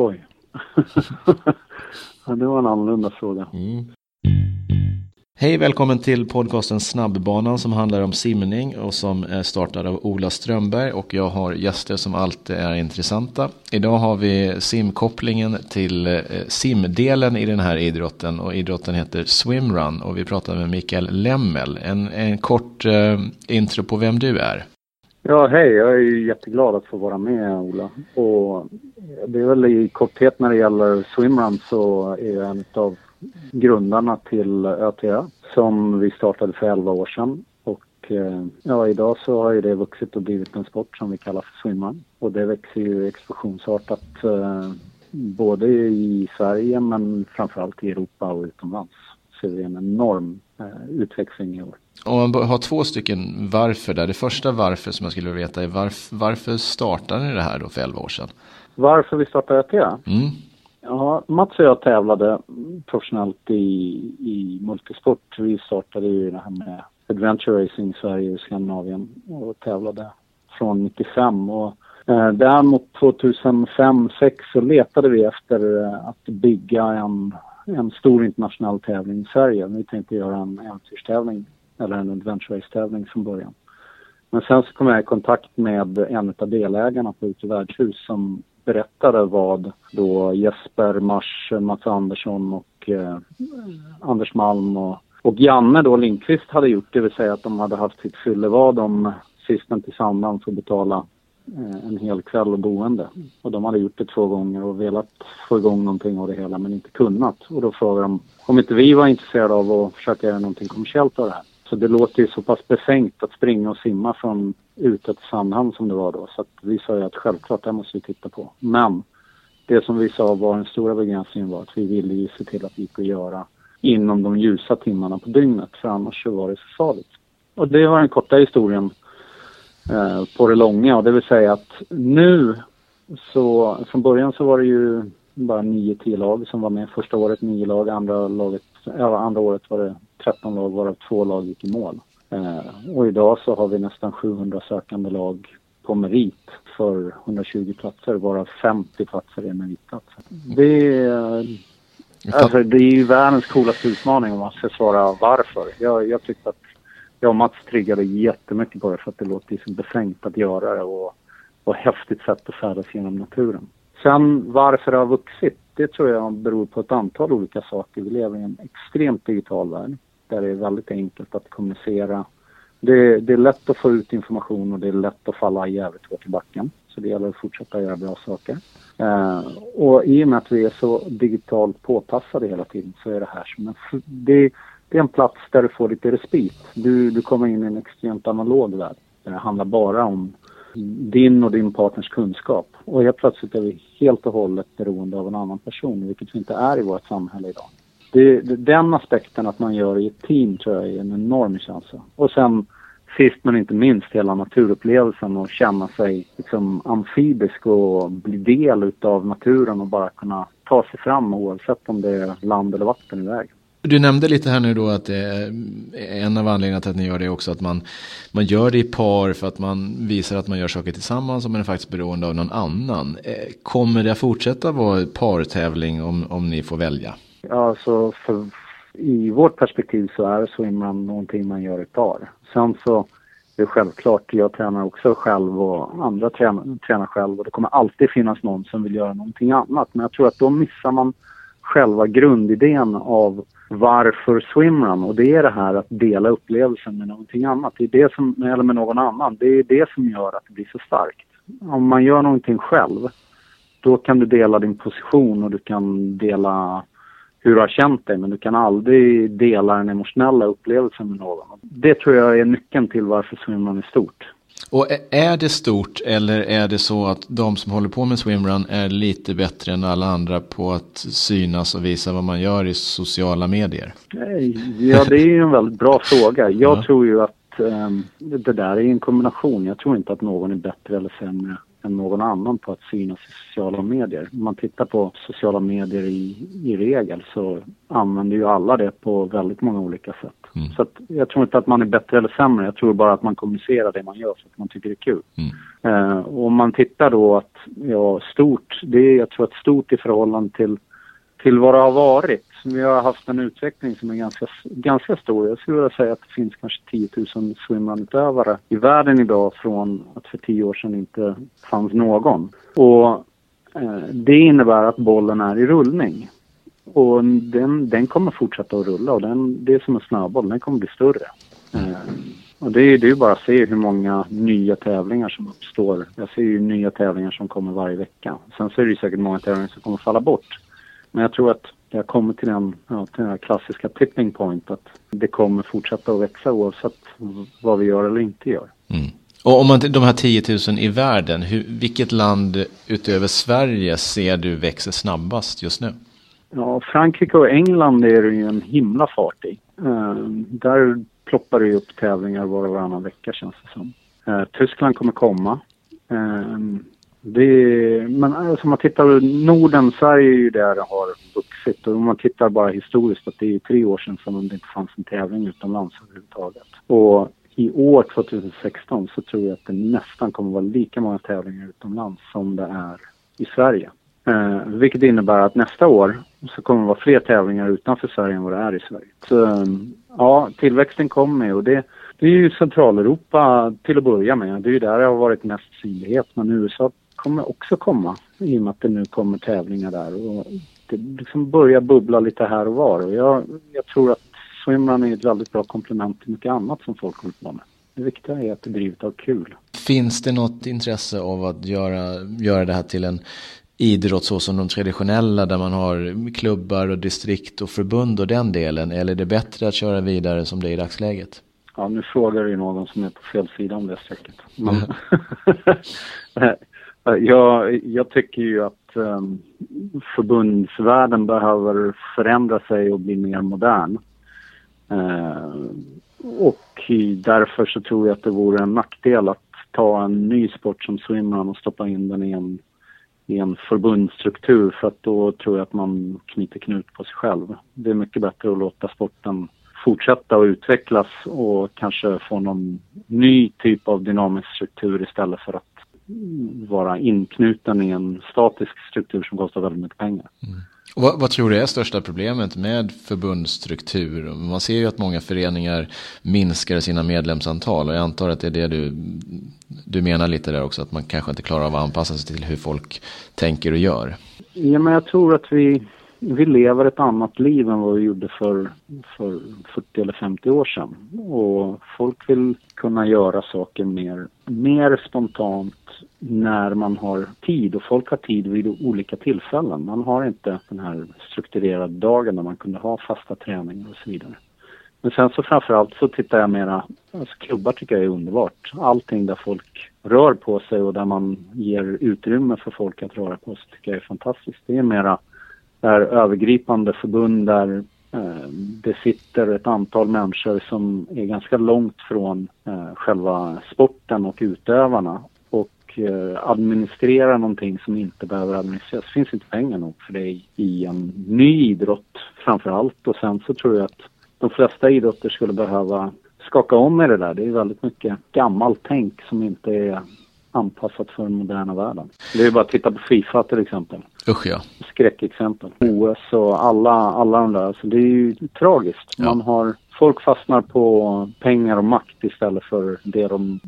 Oj. ja, det var en annorlunda fråga. Mm. Hej, välkommen till podcasten Snabbbanan som handlar om simning och som är startad av Ola Strömberg och jag har gäster som alltid är intressanta. Idag har vi simkopplingen till eh, simdelen i den här idrotten och idrotten heter Swimrun och vi pratar med Mikael Lemmel. En, en kort uh, intro på vem du är. Ja, hej. Jag är jätteglad att få vara med, Ola. Och det är väl i korthet när det gäller Swimrun så är jag en av grundarna till ÖTÖ som vi startade för 11 år sedan. Och eh, ja, idag så har ju det vuxit och blivit en sport som vi kallar för swimrun. Och det växer ju explosionsartat eh, både i Sverige men framförallt i Europa och utomlands. Så det är en enorm eh, utveckling i år. Om man har två stycken varför där. Det första varför som jag skulle vilja veta är varf varför startade ni det här då för 11 år sedan? Varför vi startade ÖTÖ? Mm. Ja, Mats och jag tävlade professionellt i, i multisport. Vi startade ju det här med adventure racing i Sverige och Skandinavien och tävlade från 95. Och, eh, där mot 2005-2006 så letade vi efter eh, att bygga en, en stor internationell tävling i Sverige. Vi tänkte göra en äventyrstävling eller en adventure race-tävling från början. Men sen så kom jag i kontakt med en av delägarna på Ute värdshus som berättade vad då Jesper Mars, Mats Andersson och eh, Anders Malm och, och Janne då Lindqvist hade gjort. Det vill säga att de hade haft sitt fyllevad om sisten tillsammans och betala eh, en hel kväll och boende. Och de hade gjort det två gånger och velat få igång någonting av det hela men inte kunnat. Och då frågade de om inte vi var intresserade av att försöka göra någonting kommersiellt av det här. Så det låter ju så pass befängt att springa och simma från ute till Sandhamn som det var då. Så att vi sa ju att självklart det måste vi titta på. Men det som vi sa var den stora begränsningen var att vi ville ju se till att vi gick att göra inom de ljusa timmarna på dygnet för annars så var det så farligt. Och det var den korta historien eh, på det långa och det vill säga att nu så från början så var det ju bara 9-10 lag som var med. Första året 9 lag, andra, laget, äh, andra året var det 13 lag varav två lag gick i mål. Eh, och idag så har vi nästan 700 sökande lag på merit för 120 platser varav 50 platser är meritplatser. Det är, alltså, det är ju världens coolaste utmaning om man ska svara varför. Jag, jag tyckte att jag och Mats triggade jättemycket på det för att det låter så befängt att göra det och, och häftigt sätt att färdas genom naturen. Sen varför det har vuxit, det tror jag beror på ett antal olika saker. Vi lever i en extremt digital värld där det är väldigt enkelt att kommunicera. Det, det, är lätt att få ut information och det är lätt att falla jävligt hårt i backen. Så det gäller att fortsätta göra bra saker. Eh, och i och med att vi är så digitalt påpassade hela tiden så är det här som en, det, det är en plats där du får lite respit. Du, du kommer in i en extremt analog värld. Där det handlar bara om din och din partners kunskap. Och helt plötsligt är vi helt och hållet beroende av en annan person, vilket vi inte är i vårt samhälle idag det, den aspekten att man gör i ett team tror jag är en enorm känsla. Och sen sist men inte minst hela naturupplevelsen och känna sig liksom amfibisk och bli del utav naturen och bara kunna ta sig fram oavsett om det är land eller vatten i vägen. Du nämnde lite här nu då att det är en av anledningarna till att ni gör det också att man, man gör det i par för att man visar att man gör saker tillsammans och man är faktiskt beroende av någon annan. Eh, kommer det att fortsätta vara partävling om, om ni får välja? Alltså för, i vårt perspektiv så är swimrun någonting man gör ett par. Sen så är det självklart, jag tränar också själv och andra tränar, tränar själv och det kommer alltid finnas någon som vill göra någonting annat. Men jag tror att då missar man själva grundidén av varför swimrun och det är det här att dela upplevelsen med någonting annat. Det är det som, eller med någon annan. Det är det som gör att det blir så starkt. Om man gör någonting själv, då kan du dela din position och du kan dela hur du har känt dig men du kan aldrig dela den emotionella upplevelsen med någon. Det tror jag är nyckeln till varför swimrun är stort. Och är det stort eller är det så att de som håller på med swimrun är lite bättre än alla andra på att synas och visa vad man gör i sociala medier? Ja, det är ju en väldigt bra fråga. Jag ja. tror ju att um, det där är en kombination. Jag tror inte att någon är bättre eller sämre än någon annan på att synas i sociala medier. Om man tittar på sociala medier i, i regel så använder ju alla det på väldigt många olika sätt. Mm. Så jag tror inte att man är bättre eller sämre, jag tror bara att man kommunicerar det man gör för att man tycker det är kul. Mm. Eh, och om man tittar då att, ja, stort, det är jag tror att stort i förhållande till till vad det har varit. Vi har haft en utveckling som är ganska, ganska stor. Jag skulle vilja säga att det finns kanske 10 000 swimrun-utövare i världen idag från att för tio år sedan inte fanns någon. Och eh, det innebär att bollen är i rullning. Och den, den kommer fortsätta att rulla och den, det är som en snöboll, den kommer bli större. Eh, och det är ju bara att se hur många nya tävlingar som uppstår. Jag ser ju nya tävlingar som kommer varje vecka. Sen så är det ju säkert många tävlingar som kommer falla bort. Men jag tror att har kommit till den, ja, till den klassiska tipping point att det kommer fortsätta att växa oavsett vad vi gör eller inte gör. Mm. Och om man de här 10 000 i världen, hur, vilket land utöver Sverige ser du växer snabbast just nu? Ja, Frankrike och England är det ju en himla fart i. Uh, där ploppar det upp tävlingar var och varannan vecka känns det som. Uh, Tyskland kommer komma. Uh, det, men alltså, om man tittar Norden, Sverige är ju där det har vuxit. Och om man tittar bara historiskt att det är tre år sedan som det inte fanns en tävling utomlands överhuvudtaget. Och i år 2016 så tror jag att det nästan kommer vara lika många tävlingar utomlands som det är i Sverige. Eh, vilket innebär att nästa år så kommer det vara fler tävlingar utanför Sverige än vad det är i Sverige. Så ja, tillväxten kommer och det, det är ju Centraleuropa till att börja med. Det är ju där det har varit mest synlighet. Men USA kommer också komma i och med att det nu kommer tävlingar där. Och det liksom börjar bubbla lite här och var. Och jag, jag tror att swimrun är ett väldigt bra komplement till mycket annat som folk håller på med. Det viktiga är att det drivet av kul. Finns det något intresse av att göra, göra det här till en idrott så som de traditionella där man har klubbar och distrikt och förbund och den delen? Eller är det bättre att köra vidare som det är i dagsläget? Ja, nu frågar du någon som är på fel sida om det strecket. Men Jag, jag tycker ju att um, förbundsvärlden behöver förändra sig och bli mer modern. Uh, och därför så tror jag att det vore en nackdel att ta en ny sport som swimrun och stoppa in den i en, i en förbundsstruktur för att då tror jag att man knyter knut på sig själv. Det är mycket bättre att låta sporten fortsätta och utvecklas och kanske få någon ny typ av dynamisk struktur istället för att vara inknuten i en statisk struktur som kostar väldigt mycket pengar. Mm. Vad, vad, tror du är största problemet med förbundsstruktur? Man ser ju att många föreningar minskar sina medlemsantal och jag antar att det är det du, du menar lite där också, att man kanske inte klarar av att anpassa sig till hur folk tänker och gör. Ja, men jag tror att vi, vi lever ett annat liv än vad vi gjorde för, för 40 eller 50 år sedan. Och folk vill kunna göra saker mer, mer spontant när man har tid och folk har tid vid olika tillfällen. Man har inte den här strukturerade dagen där man kunde ha fasta träningar och så vidare. Men sen så framförallt så tittar jag mera, alltså klubbar tycker jag är underbart. Allting där folk rör på sig och där man ger utrymme för folk att röra på sig tycker jag är fantastiskt. Det är mera där övergripande förbund där eh, det sitter ett antal människor som är ganska långt från eh, själva sporten och utövarna och eh, administrerar någonting som inte behöver administreras. Det finns inte pengar nog för det i en ny idrott framför allt och sen så tror jag att de flesta idrotter skulle behöva skaka om i det där. Det är väldigt mycket gammalt tänk som inte är anpassat för den moderna världen. Det är bara att titta på Fifa till exempel. Usch ja. Skräckexempel. OS och alla, alla de där. Alltså det är ju tragiskt. Ja. Man har, folk fastnar på pengar och makt istället för det de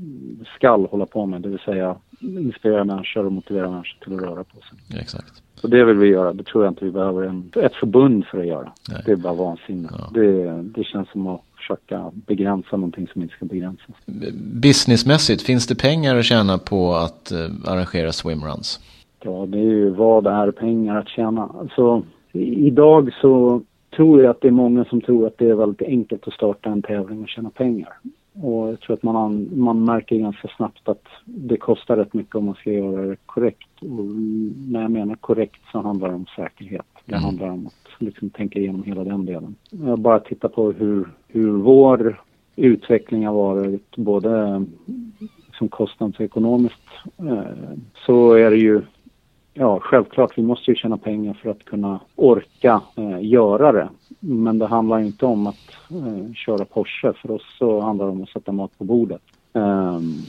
skall hålla på med. Det vill säga inspirera människor och motivera människor till att röra på sig. Exakt. Och det vill vi göra. Det tror jag inte vi behöver en, ett förbund för att göra. Nej. Det är bara vansinne. Ja. Det, det känns som att försöka begränsa någonting som inte ska begränsas. Businessmässigt, finns det pengar att tjäna på att uh, arrangera swimruns? Ja, det är ju vad är pengar att tjäna. Alltså, idag så tror jag att det är många som tror att det är väldigt enkelt att starta en tävling och tjäna pengar. Och jag tror att man, man märker ganska snabbt att det kostar rätt mycket om man ska göra det korrekt. Och när jag menar korrekt så handlar det om säkerhet. Det mm. handlar om att liksom tänka igenom hela den delen. Jag bara tittar på hur, hur vår utveckling har varit både liksom kostnadsekonomiskt eh, så är det ju Ja, självklart. Vi måste ju tjäna pengar för att kunna orka eh, göra det. Men det handlar inte om att eh, köra Porsche. För oss så handlar det om att sätta mat på bordet. Um,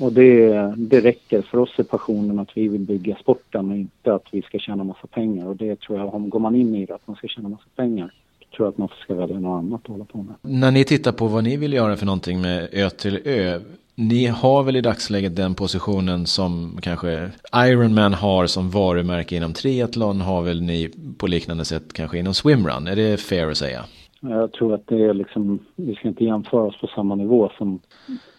och det, det räcker. För oss är passionen att vi vill bygga sporten och inte att vi ska tjäna massa pengar. Och det tror jag, om går man in i det, att man ska tjäna massa pengar, då tror jag att man ska välja något annat att hålla på med. När ni tittar på vad ni vill göra för någonting med Ö till Ö, ni har väl i dagsläget den positionen som kanske Ironman har som varumärke inom triathlon har väl ni på liknande sätt kanske inom swimrun. Är det fair att säga? Jag tror att det är liksom, vi ska inte jämföra oss på samma nivå som,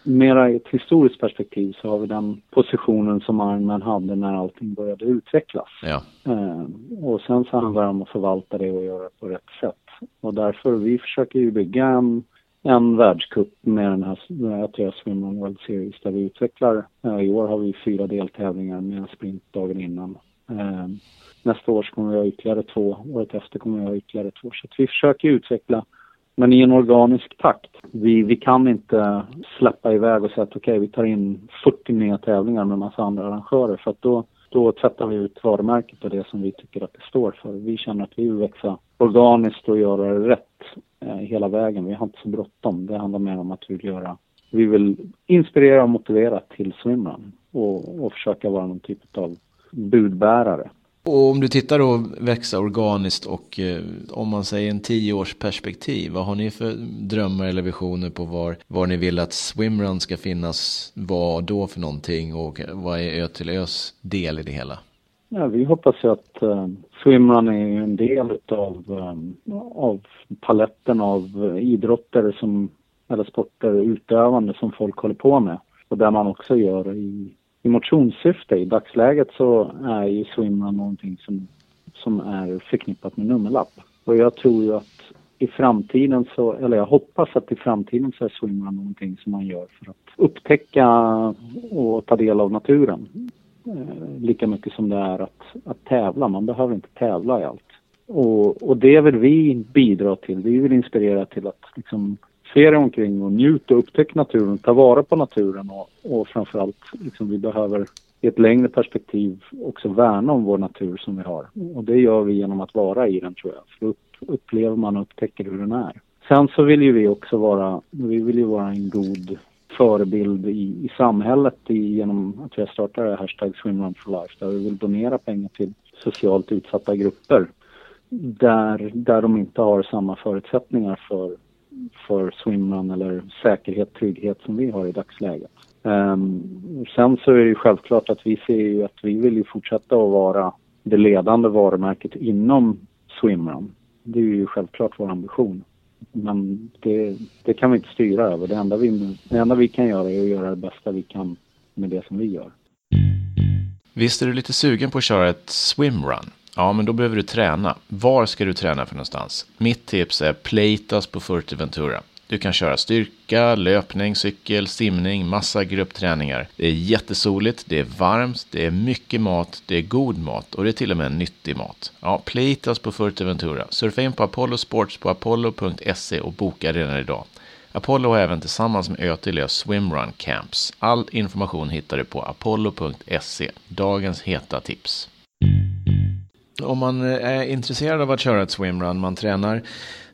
mera i ett historiskt perspektiv så har vi den positionen som Ironman hade när allting började utvecklas. Ja. Eh, och sen så handlar det om att förvalta det och göra det på rätt sätt. Och därför, vi försöker ju bygga en en världscup med den här ATS Women World Series där vi utvecklar. Eh, I år har vi fyra deltävlingar med en sprint dagen innan. Eh, nästa år kommer vi ha ytterligare två, året efter kommer vi ha ytterligare två. Så vi försöker utveckla, men i en organisk takt. Vi, vi kan inte släppa iväg och säga att okej, okay, vi tar in 40 nya tävlingar med massa andra arrangörer för att då, då tvättar vi ut varumärket och det som vi tycker att det står för. Vi känner att vi vill växa organiskt och göra det rätt Eh, hela vägen. Vi har inte så bråttom. Det handlar mer om att vi vill göra, vi vill inspirera och motivera till swimrun och, och försöka vara någon typ av budbärare. Och om du tittar då växa organiskt och eh, om man säger en tioårsperspektiv, vad har ni för drömmar eller visioner på var, var ni vill att swimrun ska finnas, vad då för någonting och vad är Ö till Ös del i det hela? Ja, vi hoppas ju att uh, swimrun är en del utav, eh, av paletten av eh, idrotter som, eller sporter, utövande som folk håller på med. Och där man också gör i, i motionssyfte. I dagsläget så är ju swimrun någonting som, som är förknippat med nummerlapp. Och jag tror ju att i framtiden så, eller jag hoppas att i framtiden så är swimrun någonting som man gör för att upptäcka och ta del av naturen. Eh, lika mycket som det är att, att tävla. Man behöver inte tävla i allt. Och, och det vill vi bidra till. Vi vill inspirera till att liksom se dig omkring och njuta och upptäcka naturen, ta vara på naturen och, och framförallt liksom vi behöver i ett längre perspektiv också värna om vår natur som vi har. Och det gör vi genom att vara i den tror jag. För upp, upplever man och upptäcker hur den är. Sen så vill ju vi också vara, vi vill ju vara en god förebild i, i samhället i, genom att vi har startat hashtag Swimrun for Life där vi vill donera pengar till socialt utsatta grupper där, där de inte har samma förutsättningar för, för swimrun eller säkerhet, trygghet som vi har i dagsläget. Um, sen så är det ju självklart att vi ser ju att vi vill ju fortsätta att vara det ledande varumärket inom swimrun. Det är ju självklart vår ambition. Men det, det, kan vi inte styra över. Det enda, vi, det enda vi kan göra är att göra det bästa vi kan med det som vi gör. Visst är du lite sugen på att köra ett swimrun? Ja, men då behöver du träna. Var ska du träna för någonstans? Mitt tips är Pleitas på Fuerteventura. Du kan köra styrka, löpning, cykel, simning, massa gruppträningar. Det är jättesoligt, det är varmt, det är mycket mat, det är god mat och det är till och med nyttig mat. Ja, Pleitas på Fuerteventura. Surfa in på Apollo Sports på apollo.se och boka redan idag. Apollo har även tillsammans med ÖTELÖ Swimrun Camps. All information hittar du på apollo.se. Dagens heta tips. Om man eh, är intresserad av att köra ett swimrun, man tränar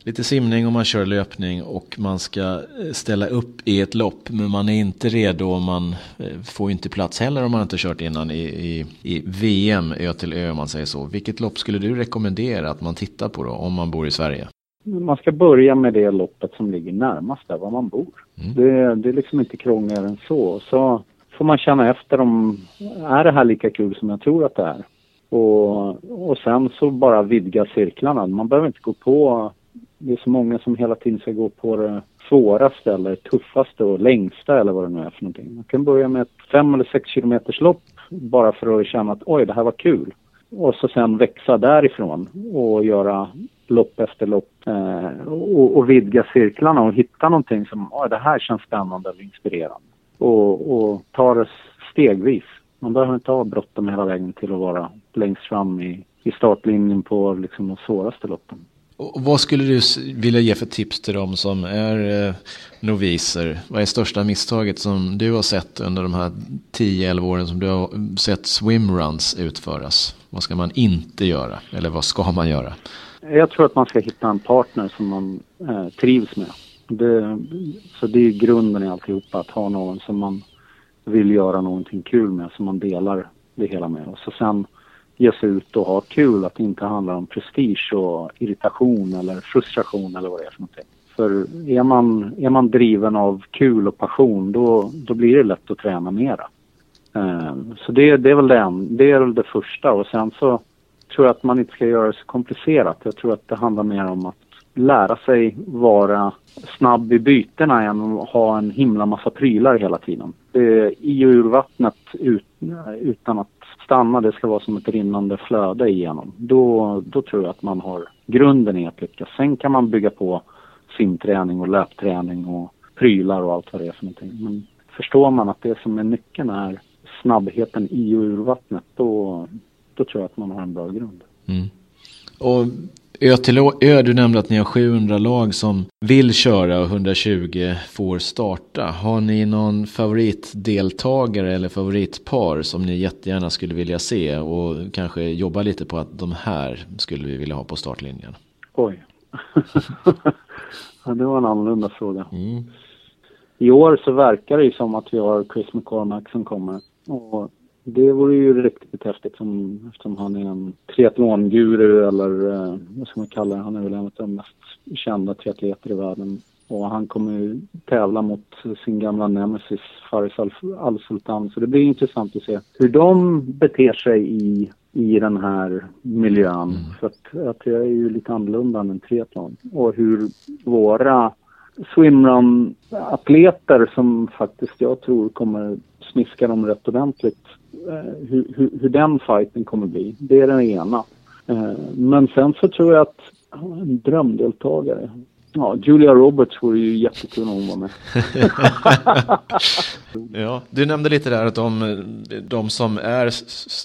lite simning och man kör löpning och man ska eh, ställa upp i ett lopp. Men man är inte redo och man eh, får inte plats heller om man inte kört innan i, i, i VM, ö till ö om man säger så. Vilket lopp skulle du rekommendera att man tittar på då om man bor i Sverige? Man ska börja med det loppet som ligger närmast där var man bor. Mm. Det, det är liksom inte krångligare än så. Så får man känna efter om, är det här lika kul som jag tror att det är? Och, och sen så bara vidga cirklarna. Man behöver inte gå på det är så många som hela tiden ska gå på det svåraste eller tuffaste och längsta eller vad det nu är för någonting. Man kan börja med ett fem eller sex kilometers lopp bara för att känna att oj, det här var kul. Och så sen växa därifrån och göra lopp efter lopp eh, och, och, vidga cirklarna och hitta någonting som, oj, det här känns spännande eller inspirerande. Och, och ta det stegvis. Man behöver inte ha bråttom hela vägen till att vara längst fram i, i startlinjen på liksom de svåraste loppen. Och vad skulle du vilja ge för tips till dem som är eh, noviser? Vad är största misstaget som du har sett under de här 10-11 åren som du har sett swimruns utföras? Vad ska man inte göra? Eller vad ska man göra? Jag tror att man ska hitta en partner som man eh, trivs med. Det, så det är grunden i alltihopa, att ha någon som man vill göra någonting kul med, som man delar det hela med. Och så sen ge sig ut och ha kul, att det inte handlar om prestige och irritation eller frustration eller vad det är för någonting. För är man, är man driven av kul och passion då, då blir det lätt att träna mera. Eh, så det, det, är väl det, det är väl det första och sen så tror jag att man inte ska göra det så komplicerat. Jag tror att det handlar mer om att lära sig vara snabb i bytena än att ha en himla massa prylar hela tiden. Det är i och ur vattnet ut, utan att stanna, det ska vara som ett rinnande flöde igenom. Då, då tror jag att man har grunden i att lyckas. Sen kan man bygga på simträning och löpträning och prylar och allt vad det är för någonting. Men förstår man att det som är nyckeln är snabbheten i och ur vattnet, då, då tror jag att man har en bra grund. Mm. Och Ö till Ö, du nämnde att ni har 700 lag som vill köra och 120 får starta. Har ni någon favoritdeltagare eller favoritpar som ni jättegärna skulle vilja se och kanske jobba lite på att de här skulle vi vilja ha på startlinjen? Oj. ja, det var en annorlunda fråga. Mm. I år så verkar det ju som att vi har Chris McCormack som kommer. Och det vore ju riktigt häftigt som, eftersom han är en triathlonguru eller eh, vad ska man kalla det, han är väl en av de mest kända triatleter i världen. Och han kommer ju tävla mot sin gamla nemesis Faris Al-Sultan. Så det blir intressant att se hur de beter sig i, i den här miljön. Mm. För att, att jag är ju lite annorlunda än en triathlon. Och hur våra swimrun-atleter som faktiskt jag tror kommer smiska dem rätt ordentligt Eh, hur, hur, hur, den fighten kommer bli. Det är den ena. Eh, men sen så tror jag att en drömdeltagare. Ja, Julia Roberts vore ju jättekul om hon var med. ja, du nämnde lite där att de, de som är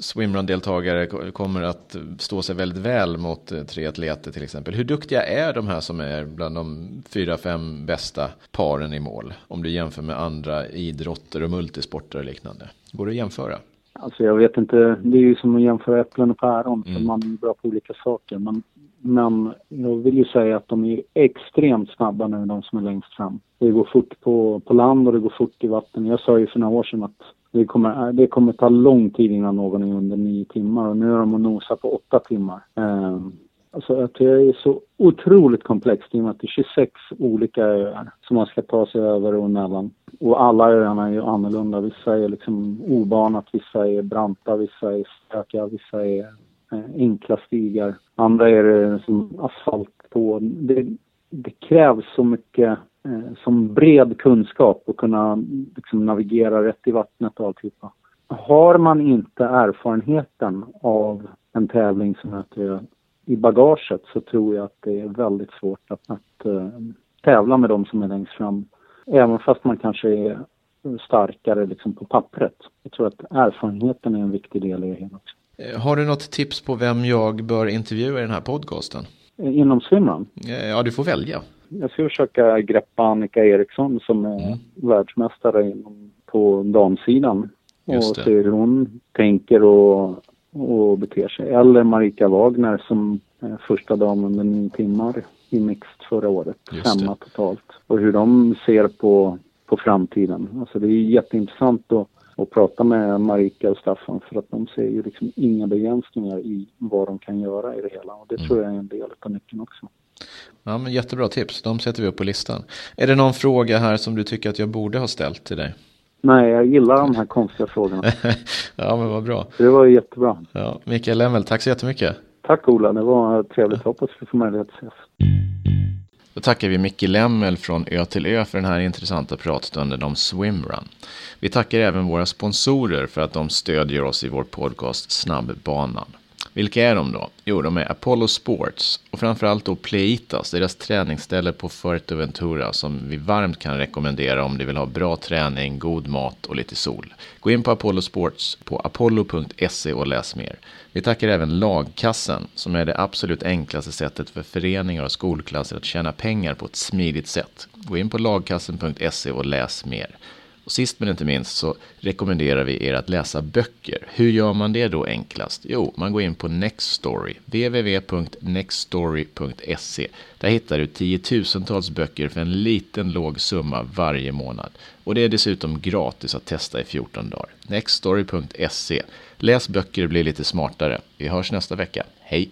swimrun-deltagare kommer att stå sig väldigt väl mot eh, tre atleter till exempel. Hur duktiga är de här som är bland de fyra, fem bästa paren i mål? Om du jämför med andra idrotter och multisporter och liknande. Går det att jämföra? Alltså jag vet inte, det är ju som att jämföra äpplen och päron, mm. man är bra på olika saker. Men, men jag vill ju säga att de är extremt snabba nu, de som är längst fram. Det går fort på, på land och det går fort i vatten. Jag sa ju för några år sedan att det kommer, det kommer ta lång tid innan någon är under nio timmar och nu är de och nosar på åtta timmar. Eh, Alltså att det är så otroligt komplext i och med att det är 26 olika öar som man ska ta sig över och mellan. Och alla öarna är ju annorlunda. Vissa är liksom obanat, vissa är branta, vissa är stökiga, vissa är Eh, enkla stigar. Andra är det som asfalt på. Det, det krävs så mycket eh, som bred kunskap att kunna liksom, navigera rätt i vattnet och alltihopa. Har man inte erfarenheten av en tävling som heter i bagaget så tror jag att det är väldigt svårt att, att uh, tävla med de som är längst fram. Även fast man kanske är starkare liksom på pappret. Jag tror att erfarenheten är en viktig del i det hela. Också har du något tips på vem jag bör intervjua i den här podcasten? Eh, inom swimrun? Ja, du får välja. Jag ska försöka greppa Annika Eriksson som är mm. världsmästare inom, på damsidan. och se hur hon tänker och och beter sig. Eller Marika Wagner som eh, första dam under nio timmar i mixed förra året. Femma totalt. Och hur de ser på, på framtiden. Alltså det är jätteintressant att, att prata med Marika och Staffan för att de ser ju liksom inga begränsningar i vad de kan göra i det hela. Och det mm. tror jag är en del av nyckeln också. Ja, men jättebra tips. De sätter vi upp på listan. Är det någon fråga här som du tycker att jag borde ha ställt till dig? Nej, jag gillar de här konstiga frågorna. ja, men vad bra. Det var jättebra. Ja, Mikael Lemmel, tack så jättemycket. Tack Ola, det var trevligt. Hoppas vi får möjlighet att ses. Då tackar vi Micke Lemmel från Ö till Ö för den här intressanta pratstunden om swimrun. Vi tackar även våra sponsorer för att de stödjer oss i vår podcast Snabbbanan. Vilka är de då? Jo, de är Apollo Sports och framförallt då Pleitas, deras träningsställe på Fuerteventura som vi varmt kan rekommendera om du vill ha bra träning, god mat och lite sol. Gå in på Apollo Sports på apollo.se och läs mer. Vi tackar även Lagkassen som är det absolut enklaste sättet för föreningar och skolklasser att tjäna pengar på ett smidigt sätt. Gå in på lagkassen.se och läs mer. Och sist men inte minst så rekommenderar vi er att läsa böcker. Hur gör man det då enklast? Jo, man går in på Nextory, www.nextory.se. Där hittar du tiotusentals böcker för en liten låg summa varje månad. Och det är dessutom gratis att testa i 14 dagar. Nextory.se. Läs böcker och bli lite smartare. Vi hörs nästa vecka. Hej!